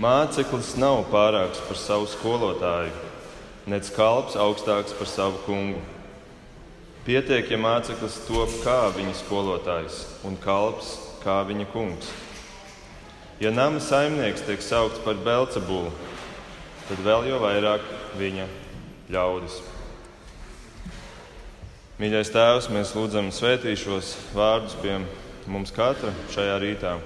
Māceklis nav pārāks par savu skolotāju, nec kalps augstāks par savu kungu. Pietiek, ja māceklis top kā viņa skolotājs un kalps kā viņa kungs. Ja nama saimnieks tiek saukts par Belcebulu, tad vēl jau vairāk viņa ļaudis. Mīļais Tēvs, mēs lūdzam svētī šos vārdus pie mums katra šajā rītā.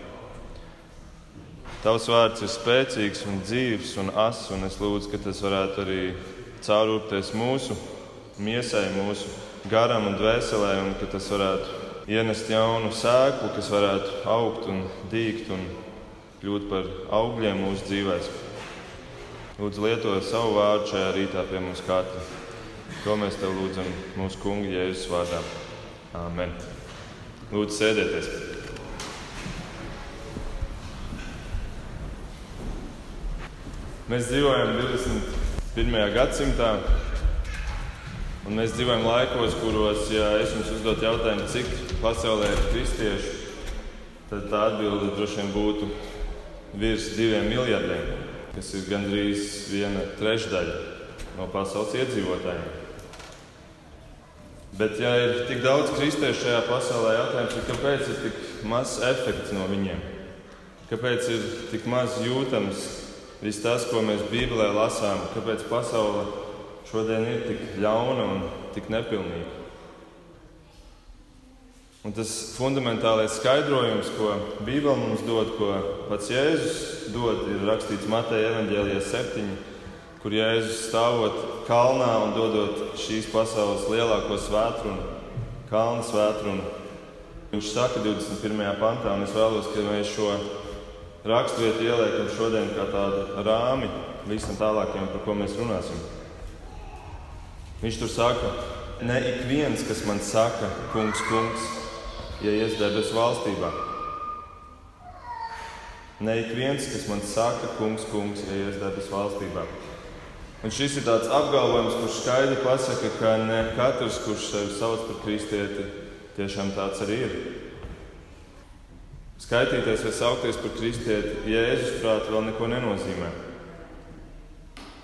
Tavs vārds ir spēcīgs un dzīves un ass, un es lūdzu, ka tas varētu arī caurūpties mūsu miesai, mūsu garam un dvēselē, un ka tas varētu ienest jaunu sēklu, kas varētu augt un dīgt un kļūt par augļiem mūsu dzīvēm. Lūdzu, lieto savu vārdu šajā rītā pie mums katra. To mēs tev lūdzam mūsu kunga Jēzus vārdā. Amen. Lūdzu, sēdieties! Mēs dzīvojam 21. gadsimtā, un mēs dzīvojam laikos, kuros, ja es jums uzdotu jautājumu, cik pasaulē ir kristiešu, tad tā atbilde droši vien būtu virs diviem miljardiem, kas ir gandrīz viena trešdaļa no pasaules iedzīvotājiem. Bet, ja ir tik daudz kristiešu šajā pasaulē, jautājums ir, kāpēc ir tik mazs efekts no viņiem? Kāpēc ir tik maz jūtams viss tas, ko mēs Bībelē lasām? Kāpēc pasaule šodien ir tik ļauna un tik nepilnīga? Un tas fundamentālais skaidrojums, ko Bībele mums dod, ko pats Jēzus dod, ir rakstīts Mateja Evanģēlijā 7 kur Jēzus stāvot kalnā un dodot šīs pasaules lielāko svētkrunu, kalna svētkrunu. Viņš saka 21. pantā, un es vēlos, ka mēs šo raksturvietu ieliekam šodien kā tādu rāmi visam tālākajam, par ko mēs runāsim. Viņš tur saka, ne ik viens, kas man saka, kungs, kungs, ieies debesu valstībā. Ne ik viens, kas man saka, kungs, kungs, ieies debesu valstībā. Un šis ir tāds apgalvojums, kurš skaidri pasaka, ka ne katrs, kurš sevi sauc par kristieti, tiešām tāds arī ir. Skaitīties vai saukties par kristieti, Jēzus prātā vēl neko nenozīmē.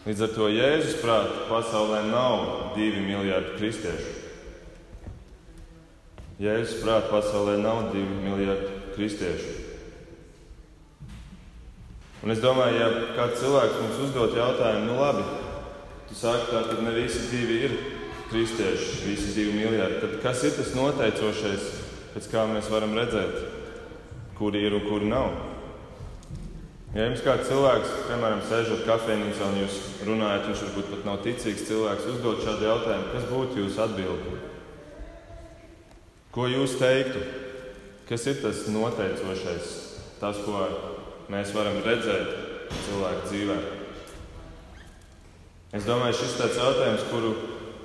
Līdz ar to Jēzus prātā pasaulē nav divi miljardi kristiešu. Jēzus prātā pasaulē nav divi miljardi kristiešu. Un es domāju, ja kāds cilvēks mums uzdot jautājumu, nu labi, Tu saki, tā, ka ne visi divi ir kristieši, visi divi miljardi. Tad kas ir tas noteicošais, pēc kā mēs varam redzēt, kuri ir un kuri nav? Ja jums kāds cilvēks, piemēram, sēžot kafejnīcā un jūs runājat, viņš varbūt pat nav ticīgs cilvēks, uzdod šādu jautājumu, kas būtu jūsu atbildi? Ko jūs teiktu? Kas ir tas noteicošais, tas, ko mēs varam redzēt cilvēku dzīvēm? Es domāju, šis ir tāds jautājums, kuru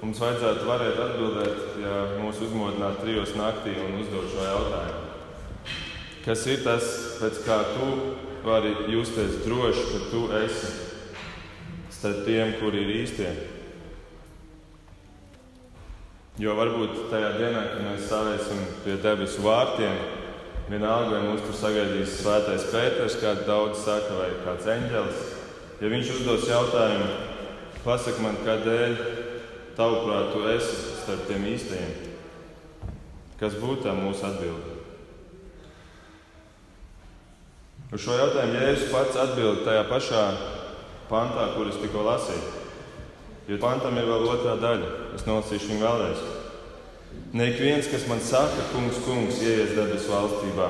mums vajadzētu varēt atbildēt, ja mūs uzmodinātu trijos naktī un uzdot šo jautājumu. Kas ir tas, pēc kā tu vari justies droši, ka tu esi starp tiem, kuri ir īstie? Jo varbūt tajā dienā, kad mēs stāvēsim pie debesu vārtiem, vienalga, vai mūs tur sagaidīs svētais Pēters, kā daudz saka, vai kāds eņģelis, ja viņš uzdos jautājumu, Pasaki man, kādēļ tavuprāt tu esi starp tiem īstajiem? Kas būtu tā mūsu atbilde? Uz šo jautājumu Jēzus pats atbild tajā pašā pantā, kuras tikko lasīju. Jo pantam ir vēl otrā daļa. Es nolasīšu viņu vēlreiz. Ik viens, kas man saka, kungs, kungs, ieies debesu valstībā,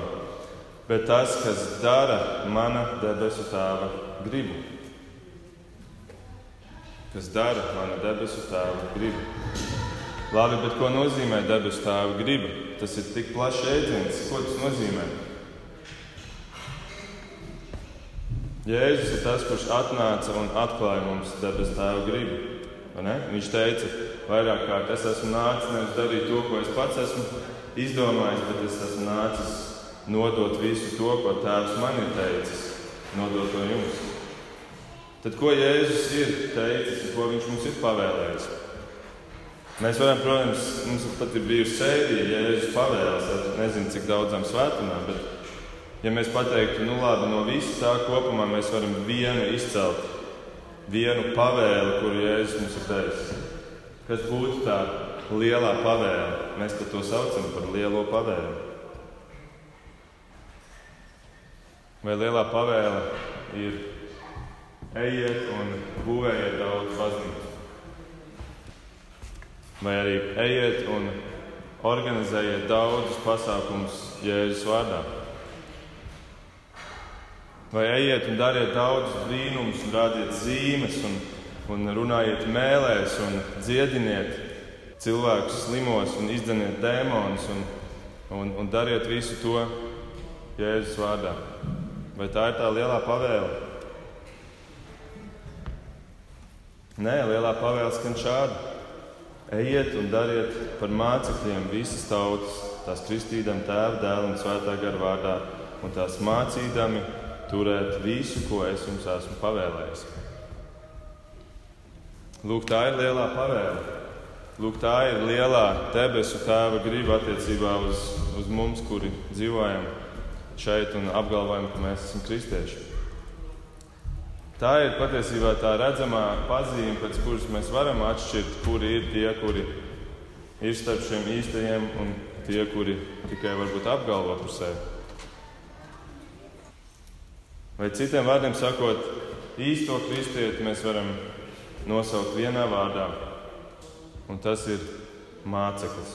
bet tas, kas dara mana debesu tēva gribu kas dara mana debesu tēva gribu. Labi, bet ko nozīmē debesu tēva griba? Tas ir tik plašs jēdziens. Ko tas nozīmē? Jēzus ir tas, kurš atnāca un atklāja mums debesu tēva gribu. Viņš teica, vairāk kārt es esmu nācis nevis darīt to, ko es pats esmu izdomājis, bet es esmu nācis nodot visu to, ko Tēvs man ir teicis, nodot to jums. Tad ko Jēzus ir teicis un ko viņš mums ir pavēlējis? Mēs varam, protams, mums pat ir bijusi sērija, ja Jēzus pavēlas ar nezinu cik daudzām svētdienām, bet ja mēs pateiktu, nu labi, no visa tā kopumā mēs varam vienu izcelt, vienu pavēli, kuru Jēzus mums ir devis. Kas būtu tā lielā pavēle? Mēs to saucam par lielo pavēli. Vai lielā pavēle ir ejiet un būvējiet daudz baznīcu? Vai arī ejiet un organizējiet daudzus pasākumus Jēzus vārdā? Vai ejiet un dariet daudzus brīnumus, un rādiet zīmes, un, un runājiet mēlēs, un dziediniet cilvēkus slimos, un izdzeniet dēmonus, un, un, un dariet visu to Jēzus vārdā. Vai tā ir tā lielā pavēle? Nē, lielā pavēle skan šādi. Ejiet un dariet par mācekļiem visas tautas, tās kristīdam tēva, dēla un svētā gara vārdā, un tās mācīdami turēt visu, ko es jums esmu pavēlējis. Lūk, tā ir lielā pavēle. Lūk, tā ir lielā debesu tēva griba attiecībā uz, uz mums, kuri dzīvojam šeit un apgalvojam, ka mēs esam kristieši. Tā ir patiesībā tā redzamā pazīme, pēc kuras mēs varam atšķirt, kuri ir tie, kuri ir starp šiem īstajiem un tie, kuri tikai varbūt apgalvo par sevi. Vai citiem vārdiem sakot, īsto kristieti mēs varam nosaukt vienā vārdā, un tas ir māceklis.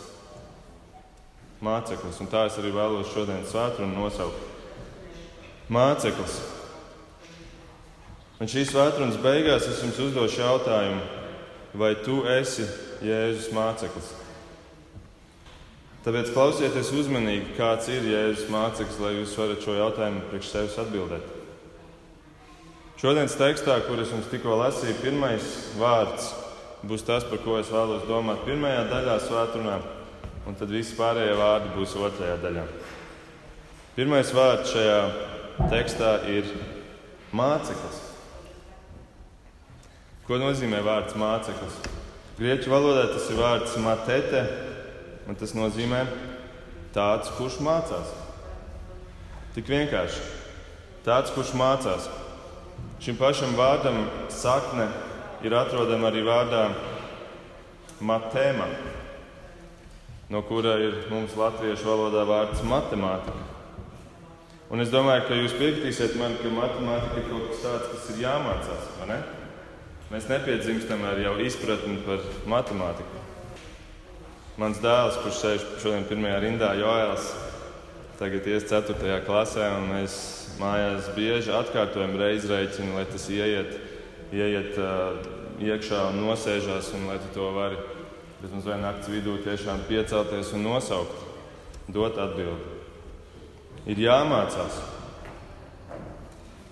Māceklis, un tā es arī vēlos šodien svētdienu nosaukt. Māceklis. Un šīs svētdienas beigās es jums uzdošu jautājumu, vai tu esi Jēzus māceklis? Tāpēc klausieties uzmanīgi, kāds ir Jēzus māceklis, lai jūs varat šo jautājumu priekš sevis atbildēt. Šodienas tekstā, kurus jums tikko lasīju, pirmais vārds būs tas, par ko es vēlos domāt pirmajā daļā, svētdienā, un tad visi pārējie vārdi būs otrajā daļā. Pirmais vārds šajā tekstā ir māceklis. Ko nozīmē vārds māceklis? Grieķu valodā tas ir vārds matete, un tas nozīmē tāds, kurš mācās. Tik vienkārši. Tāds, kurš mācās. Šim pašam vārdam sakne ir atrodama arī vārdā matēma, no kura ir mums latviešu valodā vārds matemātika. Un es domāju, ka jūs piekritīsiet man, ka matemātika ir kaut kas tāds, kas ir jāmācās. Ne? Mēs nepiedzimstam ar jau izpratni par matemātiku. Mans dēls, kurš sēž šodien pirmajā rindā, Joēls, tagad ies 4. klasē, un mēs mājās bieži atkārtojam reizreicinu, lai tas ieiet, ieiet uh, iekšā un nosēžās, un lai tu to vari bet mums vajag naktas vidū tiešām piecelties un nosaukt, dot atbildi. Ir jāmācās.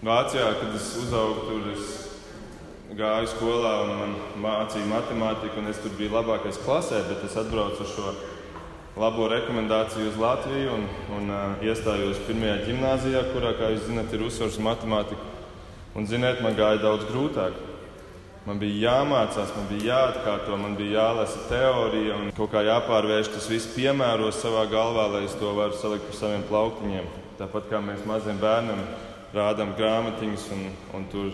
Vācijā, kad es uzaugu tur, es gāju skolā un man mācīja matemātiku, un es tur biju labākais klasē, bet es atbraucu uz šo labo rekomendāciju uz Latviju un, un uh, iestājos pirmajā gimnājā, kurā, kā jūs zināt, ir uzsvars matemātika. Un, ziniet, man gāja daudz grūtāk. Man bija jāmācās, man bija jāatkārto, man bija jālasa teorija un kaut kā jāpārvērš tas viss piemēros savā galvā, lai es to varu salikt uz saviem plauktiņiem. Tāpat kā mēs maziem bērniem rādām grāmatiņas un, un tur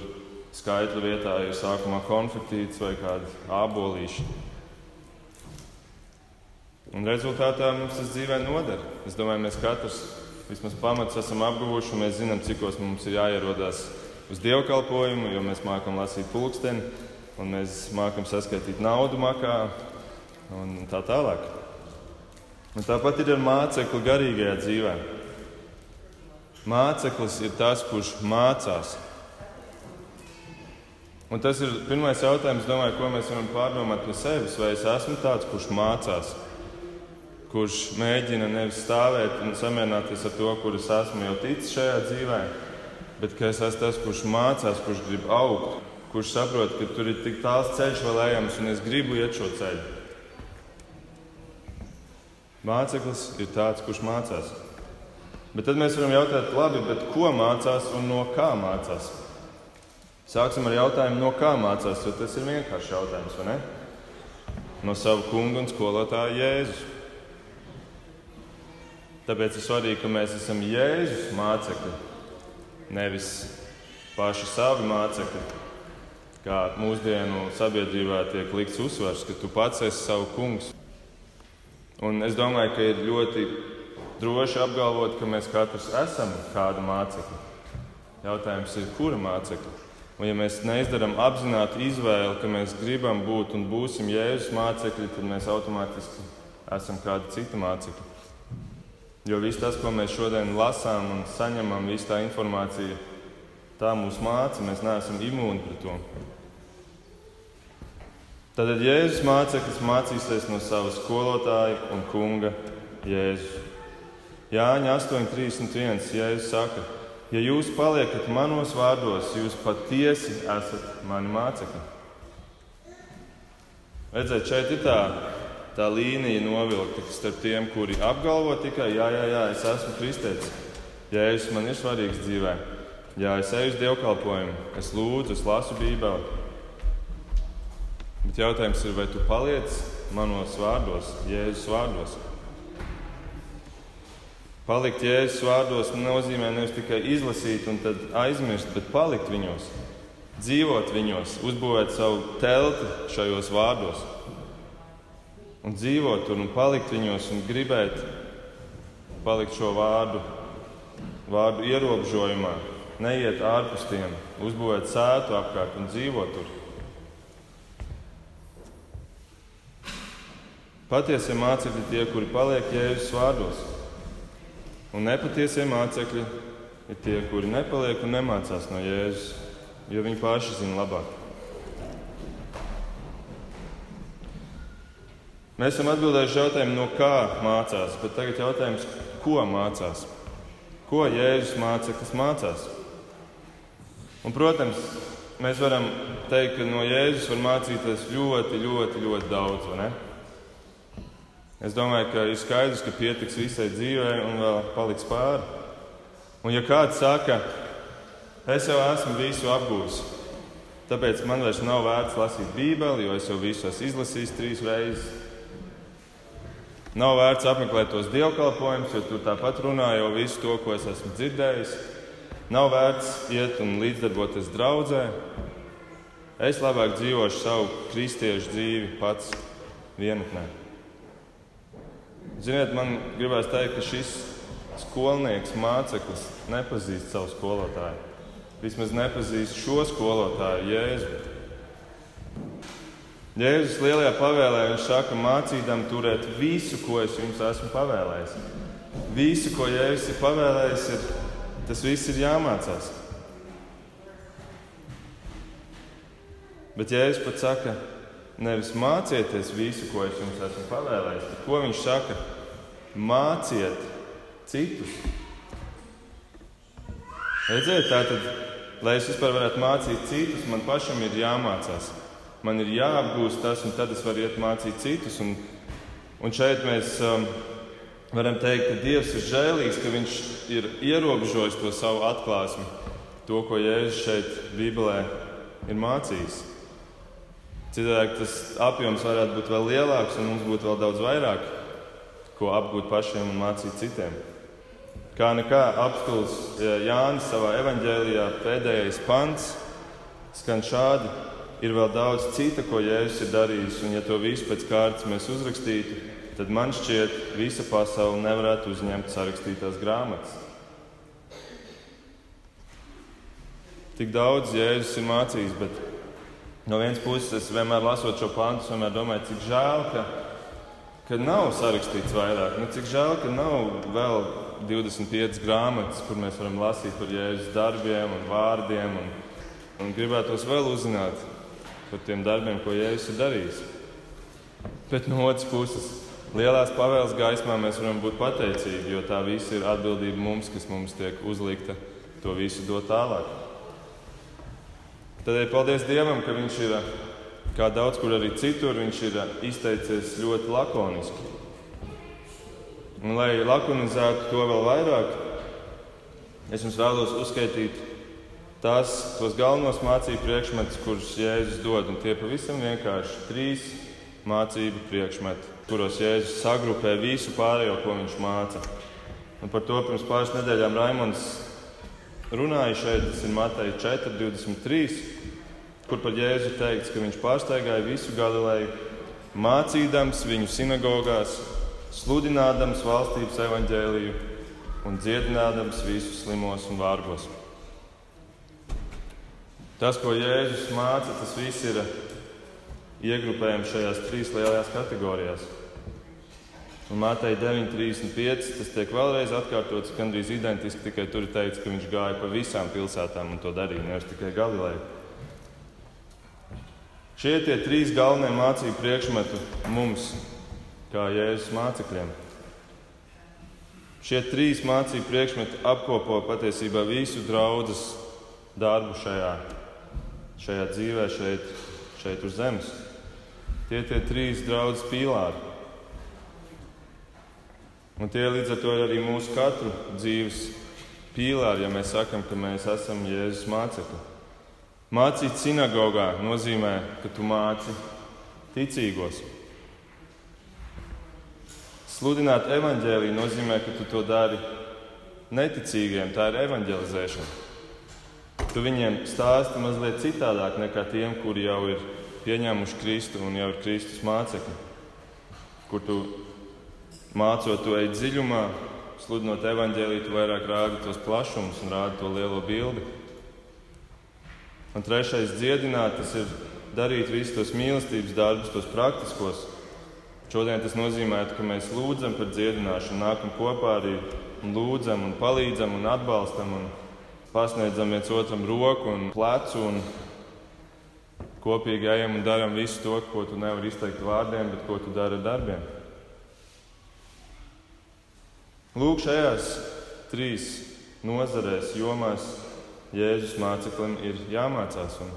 skaitļu vietā ir sākumā konfektīts vai kādi ābolīši. Un rezultātā mums tas dzīvē noder. Es domāju, mēs katrs vismaz pamats esam apguvuši, un mēs zinām, cikos mums ir jāierodās uz dievkalpojumu, jo mēs mākam lasīt pulksteni, un mēs mākam saskaitīt naudu makā un tā tālāk. Un tāpat ir ar mācekli garīgajā dzīvē. Māceklis ir tas, kurš mācās. Un tas ir pirmais jautājums, domāju, ko mēs varam pārdomāt pie sevis. Vai es esmu tāds, kurš mācās? Kurš mēģina nevis stāvēt un samierināties ar to, kur es esmu jau ticis šajā dzīvē, bet ka es esmu tas, kurš mācās, kurš grib augt, kurš saprot, ka tur ir tik tāls ceļš vēl ejams un es gribu iet šo ceļu. Māceklis ir tāds, kurš mācās. Bet tad mēs varam jautāt, labi, ko mācās un no kā mācās? Sāksim ar jautājumu, no kā mācās, jo tas ir vienkāršs jautājums, vai ne? No sava kunga un skolotāja Jēzus. Tāpēc ir svarīgi, ka mēs esam Jēzus mācekļi, nevis paši savi mācekļi. Kā mūsdienu sabiedrībā tiek likts uzsvars, ka tu pats esi savu kungs. Un es domāju, ka ir ļoti droši apgalvot, ka mēs katrs esam kāda mācekļa. Jautājums ir, kura mācekļa? Un, ja mēs neizdarām apzināti izvēli, ka mēs gribam būt un būsim Jēzus mācekļi, tad mēs automātiski esam kāda cita mācekļa. Jo viss tas, ko mēs šodien lasām un saņemam, visa tā informācija, tā mūs māca, mēs neesam imūni pret to. Tad Jēzus māceklis mācīsies no sava skolotāja un kunga Jēzus. Jāņa 8,31. Jēzus saka, ja jūs paliekat manos vārdos, jūs patiesi esat mani mācekļi. Redzēt, šeit ir tā tā līnija novilkta starp tiem, kuri apgalvo tikai, jā, jā, jā es esmu kristietis. Jēzus man ir svarīgs dzīvē. Jā, es eju uz dievkalpojumu, es lūdzu, es lasu Bībeli. Bet jautājums ir, vai tu paliec manos vārdos, Jēzus vārdos? Palikt Jēzus vārdos nozīmē nevis tikai izlasīt un tad aizmirst, bet palikt viņos, dzīvot viņos, uzbūvēt savu telti šajos vārdos un dzīvot tur un palikt viņos un gribēt palikt šo vārdu, vārdu ierobežojumā, neiet ārpus tiem, uzbūvēt sētu apkārt un dzīvot tur. Patiesie mācekļi ir tie, kuri paliek Jēzus vārdos, un nepatiesie mācekļi ir tie, kuri nepaliek un nemācās no Jēzus, jo viņi paši zina labāk. Mēs esam atbildējuši jautājumu, no kā mācās, bet tagad jautājums, ko mācās? Ko Jēzus māca, kas mācās? Un, protams, mēs varam teikt, ka no Jēzus var mācīties ļoti, ļoti, ļoti daudz. Es domāju, ka ir skaidrs, ka pietiks visai dzīvei un vēl paliks pāri. Un, ja kāds saka, es jau esmu visu apgūlis, tāpēc man vairs nav vērts lasīt Bībeli, jo es jau visu esmu izlasījis trīs reizes, Nav vērts apmeklēt tos dievkalpojumus, jo tur tāpat runā jau visu to, ko es esmu dzirdējis. Nav vērts iet un līdzdarboties draudzē. Es labāk dzīvošu savu kristiešu dzīvi pats vienatnē. Ziniet, man gribās teikt, ka šis skolnieks, māceklis nepazīst savu skolotāju. Vismaz nepazīst šo skolotāju, Jēzu. Jēzus lielajā pavēlē viņš saka, mācīdam turēt visu, ko es jums esmu pavēlējis. Visu, ko Jēzus ir pavēlējis, ir, tas viss ir jāmācās. Bet Jēzus pat saka, nevis mācieties visu, ko es jums esmu pavēlējis, bet ko viņš saka? Māciet citus. Redziet, tātad, lai es vispār varētu mācīt citus, man pašam ir jāmācās man ir jāapgūst tas, un tad es varu iet mācīt citus. Un, un šeit mēs um, varam teikt, ka Dievs ir žēlīgs, ka Viņš ir ierobežojis to savu atklāsmi, to, ko Jēzus šeit Bībelē ir mācījis. Citādi tas apjoms varētu būt vēl lielāks, un mums būtu vēl daudz vairāk, ko apgūt pašiem un mācīt citiem. Kā nekā apstults Jānis savā evanģēlijā pēdējais pants skan šādi: ir vēl daudz cita, ko Jēzus ir darījis, un ja to visu pēc kārtas mēs uzrakstītu, tad man šķiet, visa pasaule nevarētu uzņemt sarakstītās grāmatas. Tik daudz Jēzus ir mācījis, bet no vienas puses es vienmēr lasot šo pantu, vienmēr domāju, cik žēl, ka, ka nav sarakstīts vairāk. Nu, cik žēl, ka nav vēl 25 grāmatas, kur mēs varam lasīt par Jēzus darbiem un vārdiem, un, un gribētos vēl uzzināt par tiem darbiem, ko Jēzus ir darījis. Bet no otras puses, lielās pavēles gaismā mēs varam būt pateicīgi, jo tā viss ir atbildība mums, kas mums tiek uzlikta to visu dot tālāk. Tādēļ paldies Dievam, ka Viņš ir, kā daudz kur arī citur, Viņš ir izteicies ļoti lakoniski. Un, lai lakonizētu to vēl vairāk, es jums vēlos uzskaitīt tās, tos galvenos mācību priekšmetus, kurus Jēzus dod. Un tie pavisam vienkārši trīs mācību priekšmeti, kuros Jēzus sagrupē visu pārējo, ko viņš māca. Un par to pirms pāris nedēļām Raimons runāja šeit, tas ir Mateja 4, 23, kur par Jēzu teikts, ka viņš pārsteigāja visu Galileju, mācīdams viņu sinagogās, sludinādams valstības evaņģēliju un dziedinādams visus slimos un vārgos. Tas, ko Jēzus māca, tas viss ir iegrupējams šajās trīs lielajās kategorijās. Un Mātei 9,35 tas tiek vēlreiz atkārtots, gandrīz identiski, tikai tur ir teikts, ka viņš gāja pa visām pilsētām un to darīja, nevis tikai Galileju. Šie tie trīs galvenie mācību priekšmeti mums, kā Jēzus mācekļiem. Šie trīs mācību priekšmeti apkopo patiesībā visu draudzes darbu šajā, šajā dzīvē, šeit, šeit uz zemes. Tie ir tie trīs draudzes pīlāri. Un tie līdz ar to ir arī mūsu katru dzīves pīlāri, ja mēs sakam, ka mēs esam Jēzus mācekļi. Mācīt sinagogā nozīmē, ka tu māci ticīgos. Sludināt evaņģēlīju nozīmē, ka tu to dari neticīgiem. Tā ir evaņģelizēšana. Tu viņiem stāsti mazliet citādāk nekā tiem, kuri jau ir pieņēmuši Kristu un jau ir Kristus mācekļi, kur tu mācot to ej dziļumā, sludinot evaņģēlīju, tu vairāk rādi tos plašumus un rādi to lielo bildi. Un trešais dziedināt, tas ir darīt visus tos mīlestības darbus, tos praktiskos. Šodien tas nozīmē, ka mēs lūdzam par dziedināšanu, nākam kopā arī un lūdzam un palīdzam un atbalstam un pasniedzam viens otram roku un plecu un kopīgi ejam un darām visu to, ko tu nevari izteikt vārdiem, bet ko tu dari ar darbiem. Lūk, šajās trīs nozarēs, jomās Jēzus māceklim ir jāmācās. Un,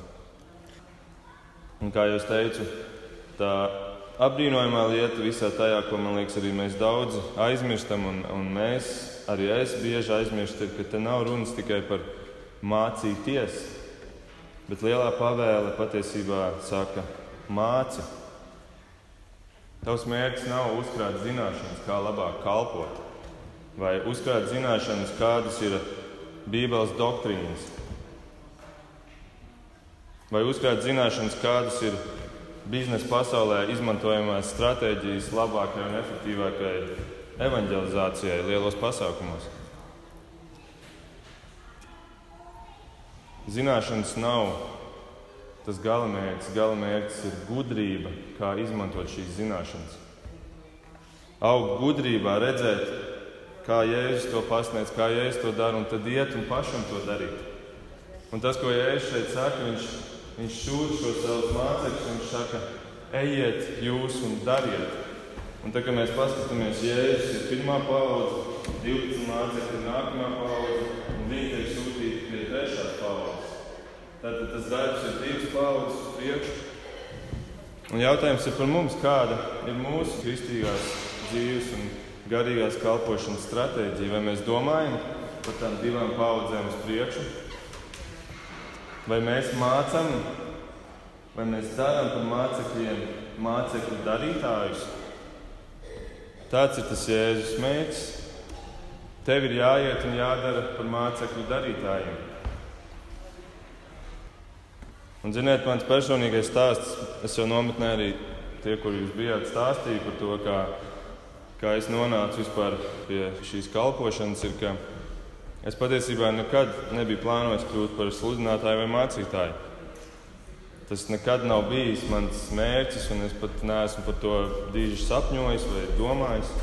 un kā jau teicu, tā apbrīnojamā lieta visā tajā, ko man liekas, arī mēs daudz aizmirstam, un, un mēs, arī es bieži aizmirstu, ir, ka te nav runas tikai par mācīties, Bet lielā pavēle patiesībā saka, māci. Tavs mērķis nav uzkrāt zināšanas, kā labāk kalpot, vai uzkrāt zināšanas, kādas ir Bībeles doktrīnas, vai uzkrāt zināšanas, kādas ir biznesa pasaulē izmantojamās stratēģijas labākajai un efektīvākajai evanģelizācijai lielos pasākumos. Zināšanas nav tas galamērķis. Galamērķis ir gudrība, kā izmantot šīs zināšanas. Augt gudrībā, redzēt, kā Jēzus to pasniedz, kā Jēzus to dara, un tad iet un pašam to darīt. Un tas, ko Jēzus šeit saka, viņš, viņš sūta šo savus mācekļus, viņš saka, ejiet jūs un dariet. Un tā kā mēs paskatāmies, Jēzus ir pirmā paudze, 12 mācekļi ir nākamā paudze, un viņi tiek sūtīti pie trešās paudzes. Tātad tas darbs ir divas paudzes uz priekšu. Un jautājums ir par mums, kāda ir mūsu kristīgās dzīves un garīgās kalpošanas stratēģija. Vai mēs domājam par tām divām paudzēm uz priekšu, vai mēs mācām, vai mēs darām par mācekļiem, mācekļu darītājus. Tāds ir tas Jēzus mērķis. Tev ir jāiet un jādara par mācekļu darītājiem. Un, ziniet, mans personīgais stāsts, es jau nometnē arī tie, kur jūs bijāt, stāstīju par to, kā, kā es nonācu vispār pie šīs kalpošanas, ir, es patiesībā nekad nebiju plānojis kļūt par sludinātāju vai mācītāju. Tas nekad nav bijis mans mērķis, un es pat neesmu par to diži sapņojis vai domājis.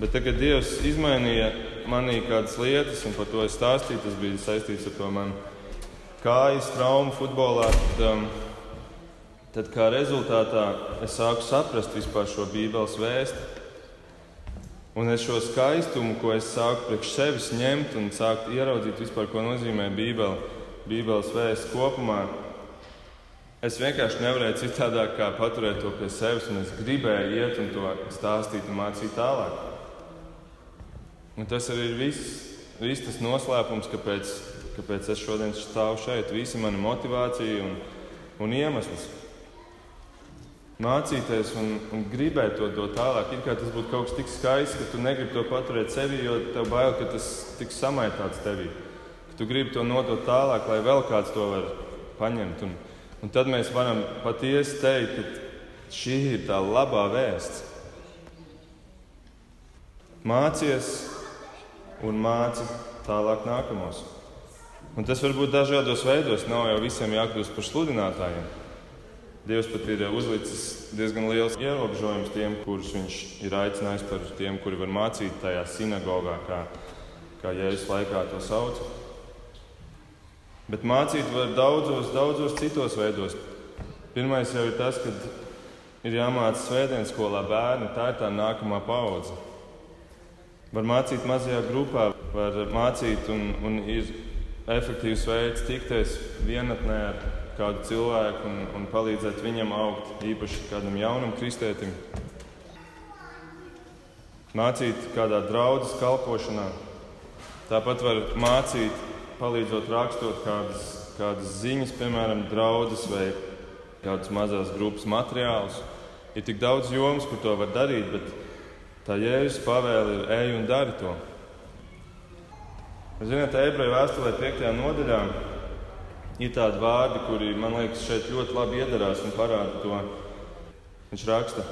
Bet tagad Dievs izmainīja manī kādas lietas, un par to es stāstīju. Tas bija saistīts ar to manu kājas traumu futbolā, tad, um, tad kā rezultātā es sāku saprast vispār šo Bībeles vēstu. Un es šo skaistumu, ko es sāku priekš sevis ņemt un sākt ieraudzīt vispār, ko nozīmē Bībele, Bībeles vēsts kopumā, es vienkārši nevarēju citādāk kā paturēt to pie sevis, un es gribēju iet un to stāstīt un mācīt tālāk. Un tas arī ir viss, viss tas noslēpums, kāpēc kāpēc es šodien stāvu šeit. Visa mana motivācija un, un iemesls. Mācīties un, un gribēt to dot tālāk. It kā tas būtu kaut kas tik skaists, ka tu negribi to paturēt sevi, jo tev bail, ka tas tiks samaitāts tevī. Ka tu gribi to nodot tālāk, lai vēl kāds to var paņemt. Un, un tad mēs varam patiesi teikt, ka šī ir tā labā vēsts. Mācies un māci tālāk nākamos. Un tas var būt dažādos veidos. Nav jau visiem jākļūst par sludinātājiem. Dievs pat ir uzlicis diezgan liels ierobežojums tiem, kurus viņš ir aicinājis par tiem, kuri var mācīt tajā sinagogā, kā, kā Jēzus laikā to sauc. Bet mācīt var daudzos, daudzos citos veidos. Pirmais jau ir tas, ka ir jāmācās svētdienas skolā bērni. Tā ir tā nākamā paudze. Var mācīt mazajā grupā, var mācīt, un, un ir efektīvs veids tikties vienatnē ar kādu cilvēku un, un palīdzēt viņam augt, īpaši kādam jaunam kristētim. Mācīt kādā draudzes kalpošanā. Tāpat var mācīt, palīdzot rakstot kādas, kādas ziņas, piemēram, draudzes vai kādas mazas grupas materiālus. Ir tik daudz jomas, kur to var darīt, bet tā jēzus pavēle ir ej un dari to. Ziniet, ebreju vēstulē 5. nodaļā Ir tādi vārdi, kuri man liekas šeit ļoti labi iedarās un parāda to. Viņš raksta,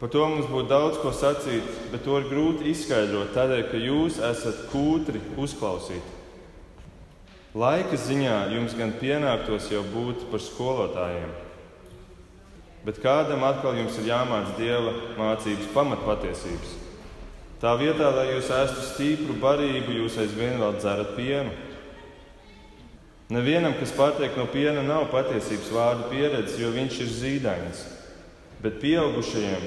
par to mums būtu daudz ko sacīt, bet to ir grūti izskaidrot, tādēļ, ka jūs esat kūtri uzklausīt. Laika ziņā jums gan pienāktos jau būt par skolotājiem, bet kādam atkal jums ir jāmācās dieva mācības pamatpatiesības. Tā vietā, lai jūs ēstu stipru barību, jūs aizvien vēl dzerat pienu. Nevienam, kas patiek no piena, nav patiesības vārdu pieredzes, jo viņš ir zīdains. Bet pieaugušajiem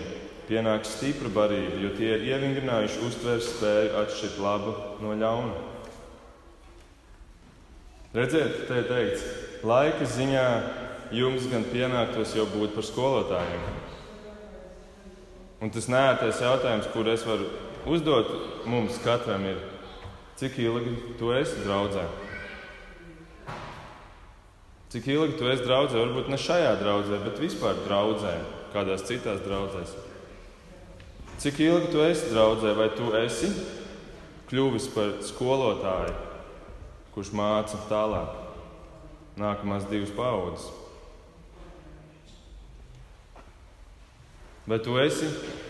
pienāks stipra barība, jo tie ir ievingrinājuši uztvērt spēju atšķirt labu no ļauna. Redziet, te ir teikts, laika ziņā jums gan pienāktos jau būt par skolotājiem. Un tas nērtais jautājums, kur es varu uzdot mums katram, ir, cik ilgi tu esi draudzē? Cik ilgi tu esi draudzē, varbūt ne šajā draudzē, bet vispār draudzē, kādās citās draudzēs. Cik ilgi tu esi draudzē, vai tu esi kļuvis par skolotāju, kurš māca tālāk nākamās divas paudzes? Vai tu esi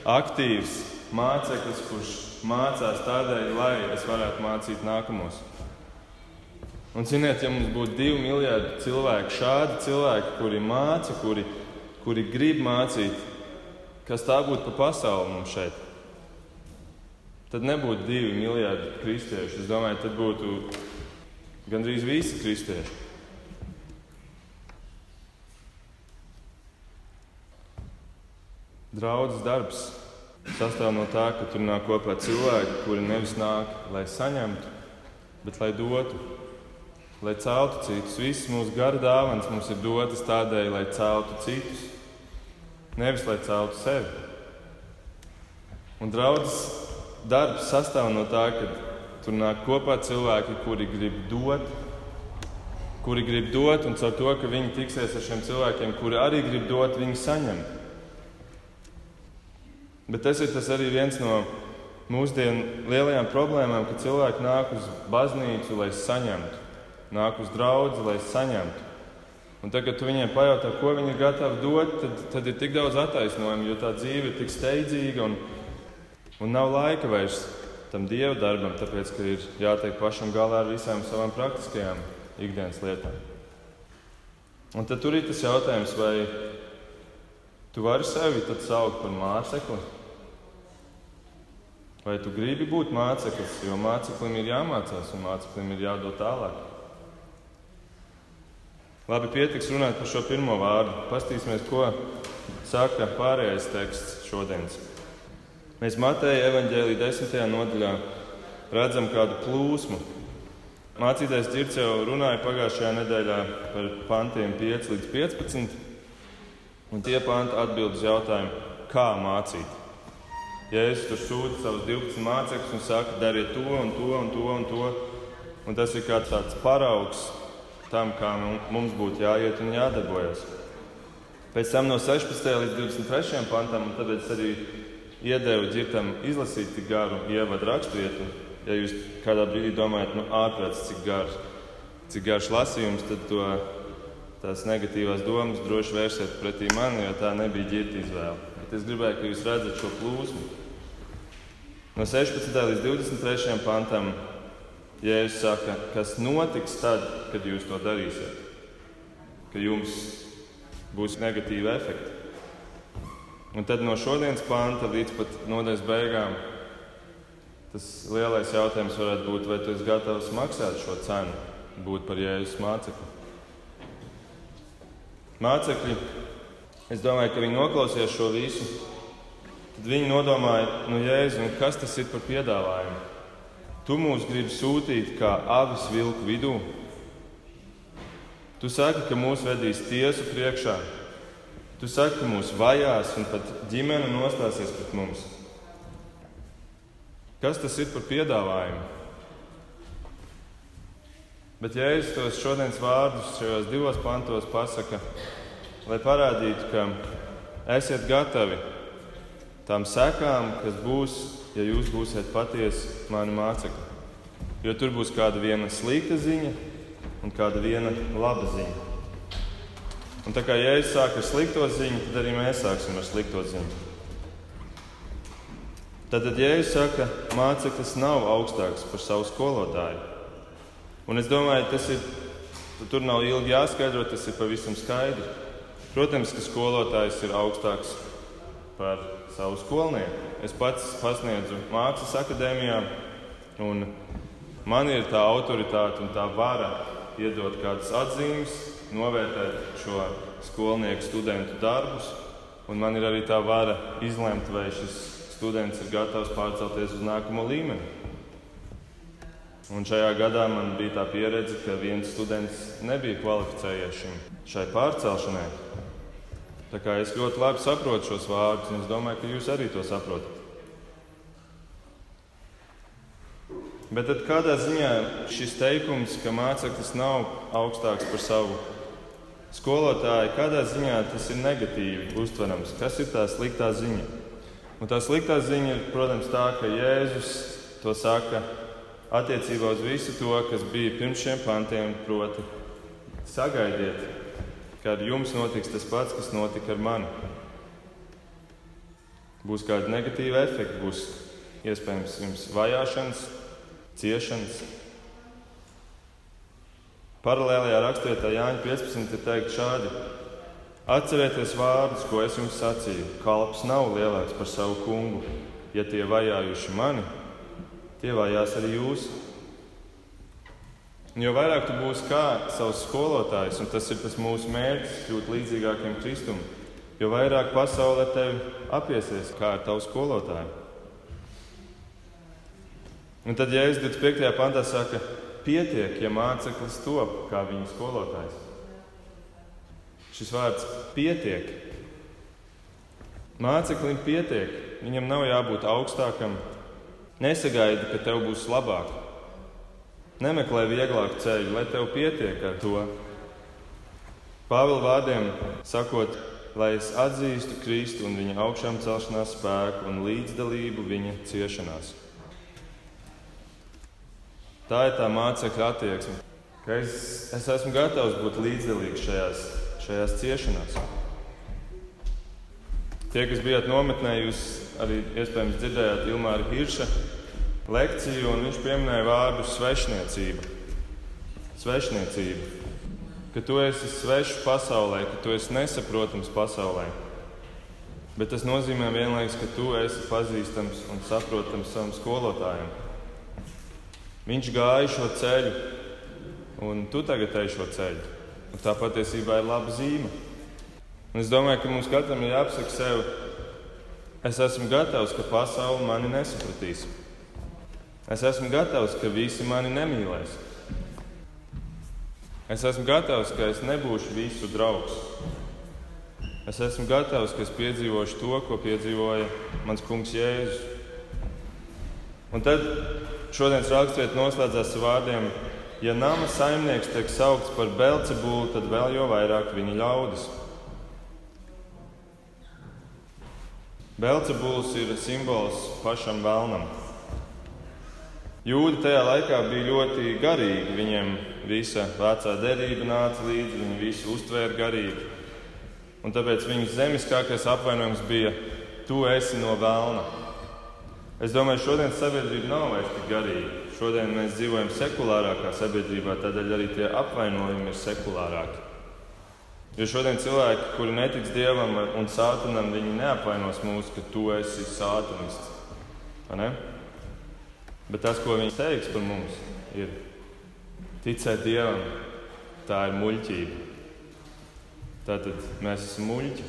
aktīvs māceklis, kurš mācās tādēļ, lai es varētu mācīt nākamos? Un, ziniet, ja mums būtu divi miljardi cilvēku, šādi cilvēki, kuri māca, kuri, kuri grib mācīt, kas tā būtu pa pasauli mums šeit, tad nebūtu divi miljardi kristiešu. Es domāju, tad būtu gandrīz visi kristieši. Draudzes darbs sastāv no tā, ka tur nāk kopā cilvēki, kuri nevis nāk, lai saņemtu, bet lai dotu lai celtu citus. Visas mūsu gara dāvanas mums ir dotas tādēļ, lai celtu citus, nevis lai celtu sevi. Un draudzes darbs sastāv no tā, ka tur nāk kopā cilvēki, kuri grib dot, kuri grib dot, un caur to, ka viņi tiksies ar šiem cilvēkiem, kuri arī grib dot, viņi saņem. Bet tas ir tas arī viens no mūsdienu lielajām problēmām, ka cilvēki nāk uz baznīcu, lai saņemtu nāk uz draugu, lai saņemtu. Un tagad, kad tu viņiem pajautā, ko viņi ir gatavi dot, tad, tad ir tik daudz attaisnojumu, jo tā dzīve ir tik steidzīga un, un nav laika vairs tam dievu darbam, tāpēc, ka ir jātiek pašam galā ar visām savām praktiskajām ikdienas lietām. Un tad tur ir tas jautājums, vai tu vari sevi saukt par mācekli? Vai tu gribi būt māceklis, jo māceklim ir jāmācās un māceklim ir jādod tālāk? Labi, pietiks runāt par šo pirmo vārdu. Pastīsimies, ko saka pārējais teksts šodienas. Mēs Mateja evaņģēlī desmitajā nodaļā redzam kādu plūsmu. Mācītājs Girts jau runāja pagājušajā nedēļā par pantiem 5 līdz 15, un tie panti atbild uz jautājumu, kā mācīt. Jēzus tur sūta savus 12 mācekļus un saka, dariet to un to un to un to. Un tas ir kā tāds paraugs tam, kā mums būtu jāiet un jādarbojas. Pēc tam no 16. līdz 23. pantam, un tāpēc arī iedevu ģirtam izlasīt tik garu ievadu raksturvietu. Ja jūs kādā brīdī domājat, nu, ārprāts, cik garš, cik garš lasījums, tad to, tās negatīvās domas droši vērsiet pretī man, jo tā nebija ģirta izvēle. Bet es gribēju, ka jūs redzat šo plūsmu. No 16. līdz 23. pantam Jēzus saka, kas notiks tad, kad jūs to darīsiet, ka jums būs negatīvi efekti. Un tad no šodienas panta līdz pat nodaļas beigām tas lielais jautājums varētu būt, vai tu esi gatavs maksāt šo cenu, būt par Jēzus mācekli. Mācekļi, es domāju, ka viņi noklausījās šo visu. Tad viņi nodomāja, nu, Jēzu, nu, kas tas ir par piedāvājumu? Tu mūs gribi sūtīt kā avis vilku vidū. Tu saki, ka mūs vedīs tiesu priekšā, Tu saki, ka mūs vajās un pat ģimene nostāsies pret mums. Kas tas ir par piedāvājumu? Bet Jēzus tos šodienas vārdus šajos divos pantos pasaka, lai parādītu, ka esiet gatavi tām sekām, kas būs, ja jūs būsiet patiesi mani mācekļi. Jo tur būs kāda viena slikta ziņa un kāda viena laba ziņa. Un tā kā Jēzus sāk ar slikto ziņu, tad arī mēs sāksim ar slikto ziņu. Tad Jēzus saka, ka māceklis nav augstāks par savu skolotāju. Un es domāju, tas ir, tur nav ilgi jāskaidro, tas ir pavisam skaidrs. Protams, ka skolotājs ir augstāks par savu skolnieku. Es pats pasniedzu mākslas akadēmijā, un man ir tā autoritāte un tā vara iedot kādas atzīmes, novērtēt šo skolnieku studentu darbus, un man ir arī tā vara izlemt, vai šis students ir gatavs pārcelties uz nākamo līmeni. Un šajā gadā man bija tā pieredze, ka viens students nebija kvalificējies šim, šai pārcelšanai. Tā kā es ļoti labi saprotu šos vārdus, un es domāju, ka jūs arī to saprotat. Bet tad kādā ziņā šis teikums, ka māceklis nav augstāks par savu skolotāju, kādā ziņā tas ir negatīvi uztverams? Kas ir tā sliktā ziņa? Un tā sliktā ziņa ir, protams, tā, ka Jēzus to saka attiecībā uz visu to, kas bija pirms šiem pantiem, proti, sagaidiet, ka ar jums notiks tas pats, kas notika ar mani. Būs kādi negatīvi efekti, būs iespējams jums vajāšanas, ciešanas, Paralēlajā rakstvietā Jāņa 15 ir teikt šādi: Atcerieties vārdus, ko es jums sacīju. Kalps nav lielāks par savu kungu. Ja tie vajājuši mani, tie vajās arī jūs. Jo vairāk tu būsi kā savs skolotājs, un tas ir tas mūsu mērķis, kļūt līdzīgākiem Kristum, jo vairāk pasaule tevi apiesies kā ar tavu skolotāju. Un tad Jēzus 25. pantā saka, pietiek, ja māceklis top kā viņa skolotājs. Šis vārds pietiek. Māceklim pietiek, viņam nav jābūt augstākam. Nesagaidi, ka tev būs labāk. Nemeklē vieglāku ceļu, lai tev pietiek ar to. Pāvila vārdiem sakot, lai es atzīstu Kristu un viņa augšām celšanās spēku un līdzdalību viņa ciešanās. Tā ir tā mācekļa attieksme, ka es, es esmu gatavs būt līdzdalīgs šajās, šajās ciešanās. Tie, kas bijāt nometnē, jūs arī iespējams dzirdējāt Ilmāra Hirša lekciju, un viņš pieminēja vārdu svešniecība. Svešniecība. Ka tu esi svešs pasaulē, ka tu esi nesaprotams pasaulē. Bet tas nozīmē vienlaikus, ka tu esi pazīstams un saprotams savam skolotājam. Viņš gāja šo ceļu, un tu tagad ej šo ceļu. Un tā patiesībā ir laba zīme. Un es domāju, ka mums katram ir jāapsaka sev, es esmu gatavs, ka pasaule mani nesapratīs. Es esmu gatavs, ka visi mani nemīlēs. Es esmu gatavs, ka es nebūšu visu draugs. Es esmu gatavs, ka es piedzīvošu to, ko piedzīvoja mans kungs Jēzus. Un tad Šodienas raksturvieta noslēdzās ar vārdiem: Ja nama saimnieks tiek saukts par Belcebulu, tad vēl jo vairāk viņa ļaudis. Belcebuls ir simbols pašam vēlnam. Jūdi tajā laikā bija ļoti garīgi. Viņiem visa vecā derība nāca līdzi, viņi visi uztvēra garīgi. Un tāpēc viņu zemiskākais apvainojums bija: Tu esi no vēlna. Es domāju, ka šodienas sabiedrība nav vairs tik garīga. Šodien mēs dzīvojam sekulārākā sabiedrībā, tādēļ arī tie apvainojumi ir sekulārāki. Jo šodien cilvēki, kuri netic dievam un sātanam, viņi neapvainos mūs, ka tu esi sātanists. Bet tas, ko viņi teiks par mums, ir ticēt dievam, tā ir muļķība. Tātad mēs esam muļķi.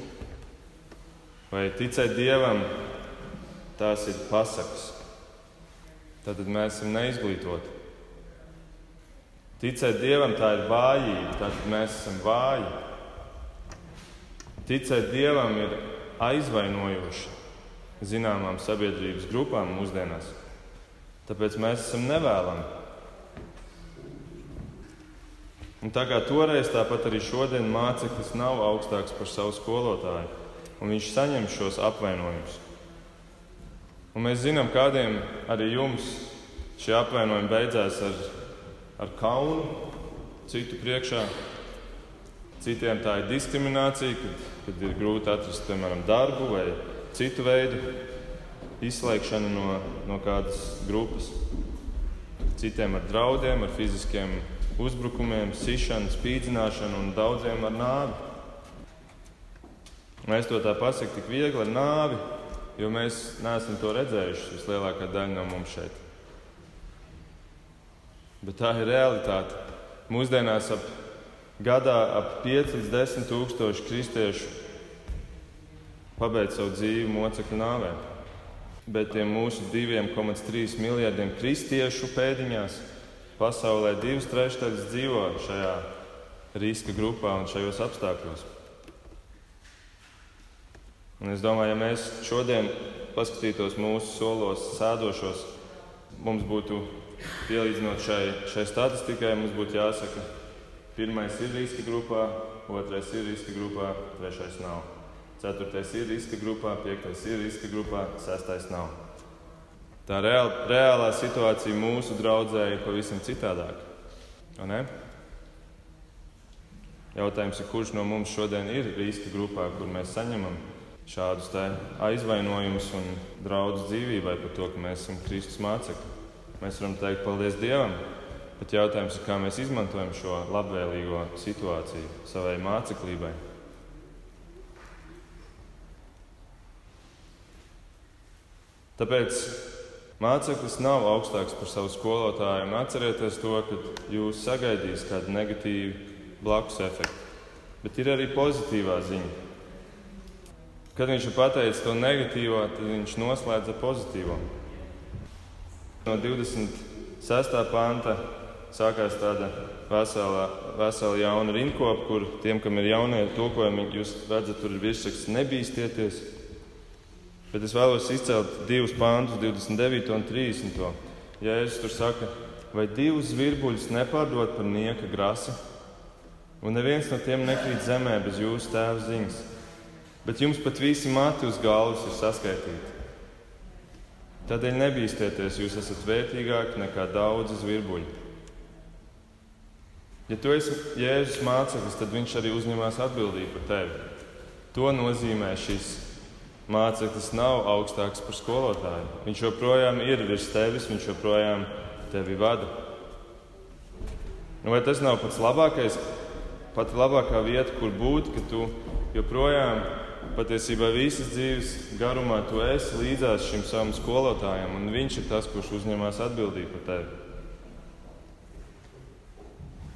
Vai ticēt dievam, tās ir pasakas. Tātad mēs esam neizglītoti. Ticēt dievam, tā ir vājība, tātad mēs esam vāji. Ticēt Dievam ir aizvainojoši zināmām sabiedrības grupām mūsdienās. Tāpēc mēs esam nevēlami. Un tā kā toreiz, tāpat arī šodien māceklis nav augstāks par savu skolotāju, un viņš saņem šos apvainojumus. Un mēs zinām, kādiem arī jums šie apvainojumi beidzās ar, ar kaunu citu priekšā. Citiem tā ir diskriminācija, kad kad ir grūti atrast, piemēram, darbu vai citu veidu izslēgšanu no, no kādas grupas. Citiem ar draudiem, ar fiziskiem uzbrukumiem, sišanu, spīdzināšanu un daudziem ar nāvi. Mēs to tā pasakām tik viegli ar nāvi, jo mēs neesam to redzējuši vislielākā daļa no mums šeit. Bet tā ir realitāte. Mūsdienās ap gadā ap 5 līdz 10 tūkstoši kristiešu pabeidz savu dzīvi mocekļu nāvē. Bet tiem mūsu 2,3 miljardiem kristiešu pēdiņās pasaulē divas trešdaļas dzīvo šajā riska grupā un šajos apstākļos. Un es domāju, ja mēs šodien paskatītos mūsu solos sēdošos, mums būtu pielīdzinot šai, šai statistikai, mums būtu jāsaka, Pirmais ir riska grupā, otrais ir riska grupā, trešais nav. Ceturtais ir riska grupā, piektais ir riska grupā, sestais nav. Tā reāl, reālā situācija mūsu draudzē ir pavisam citādāka. Jautājums ir, kurš no mums šodien ir riska grupā, kur mēs saņemam šādus aizvainojumus un draudus dzīvībai par to, ka mēs esam Kristus mācekļi. Mēs varam teikt paldies Dievam, Bet jautājums ir, kā mēs izmantojam šo labvēlīgo situāciju savai māceklībai. Tāpēc māceklis nav augstāks par savu skolotāju. Atcerieties to, ka jūs sagaidīs kādu negatīvu blakus efektu. Bet ir arī pozitīvā ziņa. Kad viņš ir pateicis to negatīvo, tad viņš noslēdz ar pozitīvo. No 26. panta sākās tāda vesela, vesela jauna rinkopa, kur tiem, kam ir jaunie tulkojumi, jūs redzat, tur ir virsraksts nebīsties. Bet es vēlos izcelt divus pāntus, 29 un 30. Ja es tur saku, vai divus virbuļus nepārdot par nieka grasi, un neviens no tiem nekrīt zemē bez jūsu tēva ziņas, bet jums pat visi mati uz galvas ir saskaitīti. Tādēļ nebīsties, jūs esat vērtīgāki nekā daudzi virbuļi. Ja tu esi Jēzus māceklis, tad viņš arī uzņemas atbildību par tevi. To nozīmē šis māceklis nav augstāks par skolotāju. Viņš joprojām ir virs tevis, viņš joprojām tevi vada. Nu, vai tas nav pats labākais, pati labākā vieta, kur būt, ka tu joprojām patiesībā visas dzīves garumā tu esi līdzās šim savam skolotājam, un viņš ir tas, kurš uzņemas atbildību par tevi?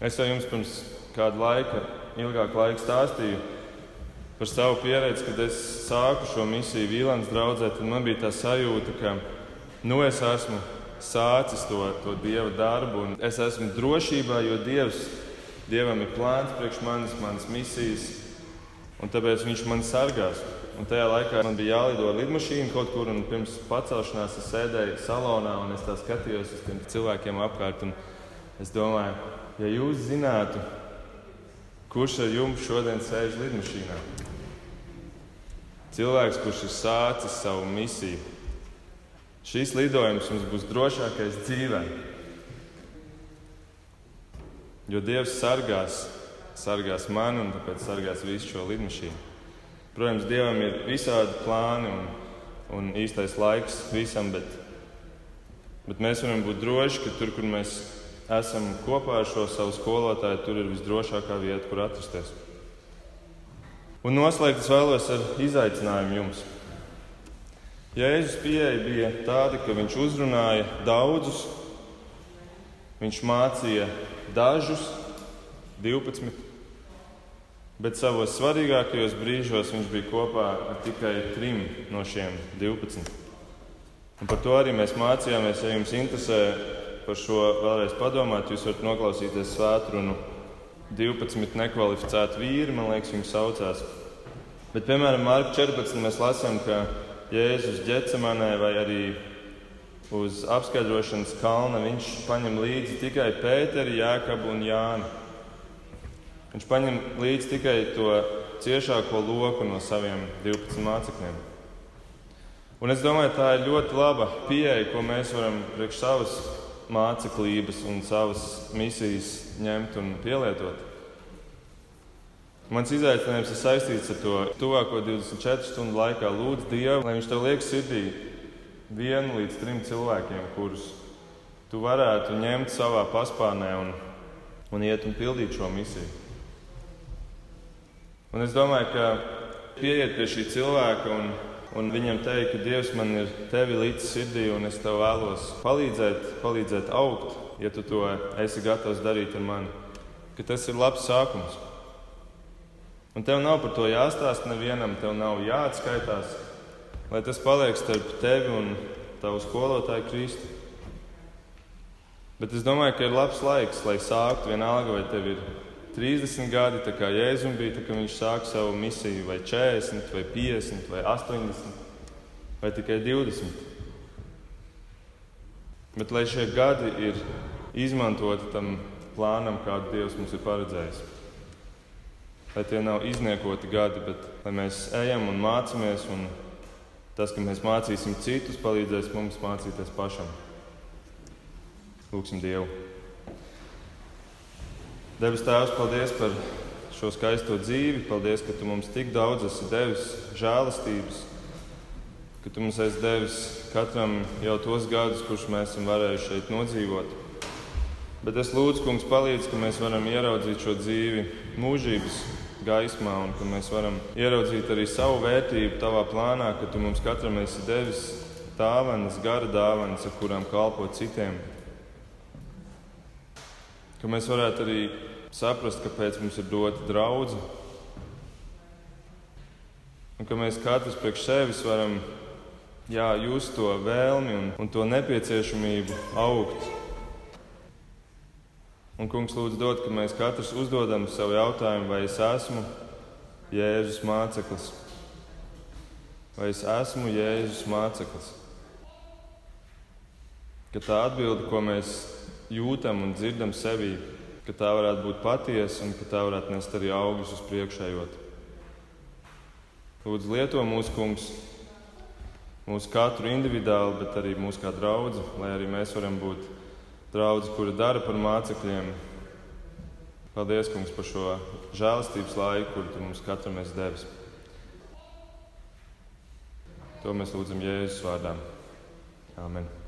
Es jau jums pirms kāda laika, ilgāka laika stāstīju par savu pieredzi, kad es sāku šo misiju Vīlāns draudzē. Tad man bija tā sajūta, ka nu, es esmu sācis to, to dieva darbu, un es esmu drošībā, jo dievs, dievam ir plāns priekš manis, manas misijas, un tāpēc viņš man sargās. Un tajā laikā man bija jālido ar lidmašīnu kaut kur, un pirms pacelšanās es sēdēju salonā un es skatījos uz tiem cilvēkiem apkārt. Es domāju, ja jūs zinātu, kurš ar jums šodien sēž lidmašīnā, cilvēks, kurš ir sācis savu misiju. Šis lidojums mums būs drošākais dzīvē. Jo Dievs sargās, sargās mani un tāpēc sargās visu šo lidmašīnu. Protams, Dievam ir visādi plāni un, un īstais laiks visam, bet, bet mēs varam būt droši, ka tur, kur mēs esam kopā ar šo savu skolotāju, tur ir visdrošākā vieta, kur atrasties. Un noslēgt es vēlos ar izaicinājumu jums. Jēzus pieeja bija tāda, ka viņš uzrunāja daudzus, viņš mācīja dažus, 12, bet savos svarīgākajos brīžos viņš bija kopā ar tikai trim no šiem 12. Un par to arī mēs mācījāmies. Ja jums interesē par šo vēlreiz padomāt, jūs varat noklausīties svētkrunu 12 nekvalificētu vīri, man liekas, viņi saucās. Bet, piemēram, Marka 14. mēs lasām, ka Jēzus ģecemanē vai arī uz apskaidrošanas kalna viņš paņem līdzi tikai Pēteri, Jēkabu un Jānu. Viņš paņem līdzi tikai to ciešāko loku no saviem 12 mācekļiem. Un es domāju, tā ir ļoti laba pieeja, ko mēs varam priekš savas māceklības un savas misijas ņemt un pielietot. Mans izaicinājums ir saistīts ar to tuvāko 24 stundu laikā lūdzu Dievu, lai Viņš tev liek sirdī vienu līdz trim cilvēkiem, kurus tu varētu ņemt savā paspārnē un, un iet un pildīt šo misiju. Un es domāju, ka pieiet pie šī cilvēka un, un viņam teikt, ka Dievs man ir tevi līdz sirdī un es tev vēlos palīdzēt, palīdzēt augt, ja tu to esi gatavs darīt ar mani, ka tas ir labs sākums. Un tev nav par to jāstāsta nevienam, tev nav jāatskaitās, lai tas paliek starp tevi un tavu skolotāju Kristu. Bet es domāju, ka ir labs laiks, lai sāktu vienalga, vai tev ir 30 gadi, tā kā Jēzus bija, tā, kad viņš sāka savu misiju, vai 40, vai 50, vai 80, vai tikai 20. Bet lai šie gadi ir izmantoti tam plānam, kādu Dievs mums ir paredzējis lai tie nav izniekoti gadi, bet lai mēs ejam un mācāmies, un tas, ka mēs mācīsim citus, palīdzēs mums mācīties pašam. Lūksim Dievu. Debes Tēvs, paldies par šo skaisto dzīvi. Paldies, ka Tu mums tik daudz esi devis žēlastības, ka Tu mums esi devis katram jau tos gadus, kurus mēs esam varējuši šeit nodzīvot. Bet es lūdzu, Kungs, palīdz, ka mēs varam ieraudzīt šo dzīvi mūžības gaismā un ka mēs varam ieraudzīt arī savu vērtību tavā plānā, ka tu mums katram esi devis dāvanas, gara dāvanas, ar kurām kalpot citiem. Ka mēs varētu arī saprast, kāpēc mums ir dota draudzene. Un ka mēs katrs priekš sevis varam jā, just to vēlmi un, un to nepieciešamību augt Un, kungs, lūdzu, dod, ka mēs katrs uzdodam sev jautājumu, vai es esmu Jēzus māceklis. Vai es esmu Jēzus māceklis? Ka tā atbilde, ko mēs jūtam un dzirdam sevī, ka tā varētu būt patiesa un ka tā varētu nest arī augļus uz priekšējot. Lūdzu, lieto mūsu kungs, mūsu katru individuāli, bet arī mūsu kā draugu, lai arī mēs varam būt draudz, kura dara par mācekļiem. Paldies, Kungs, par šo žēlastības laiku, kuru tu mums katram esi devis. To mēs lūdzam Jēzus vārdā. Āmen!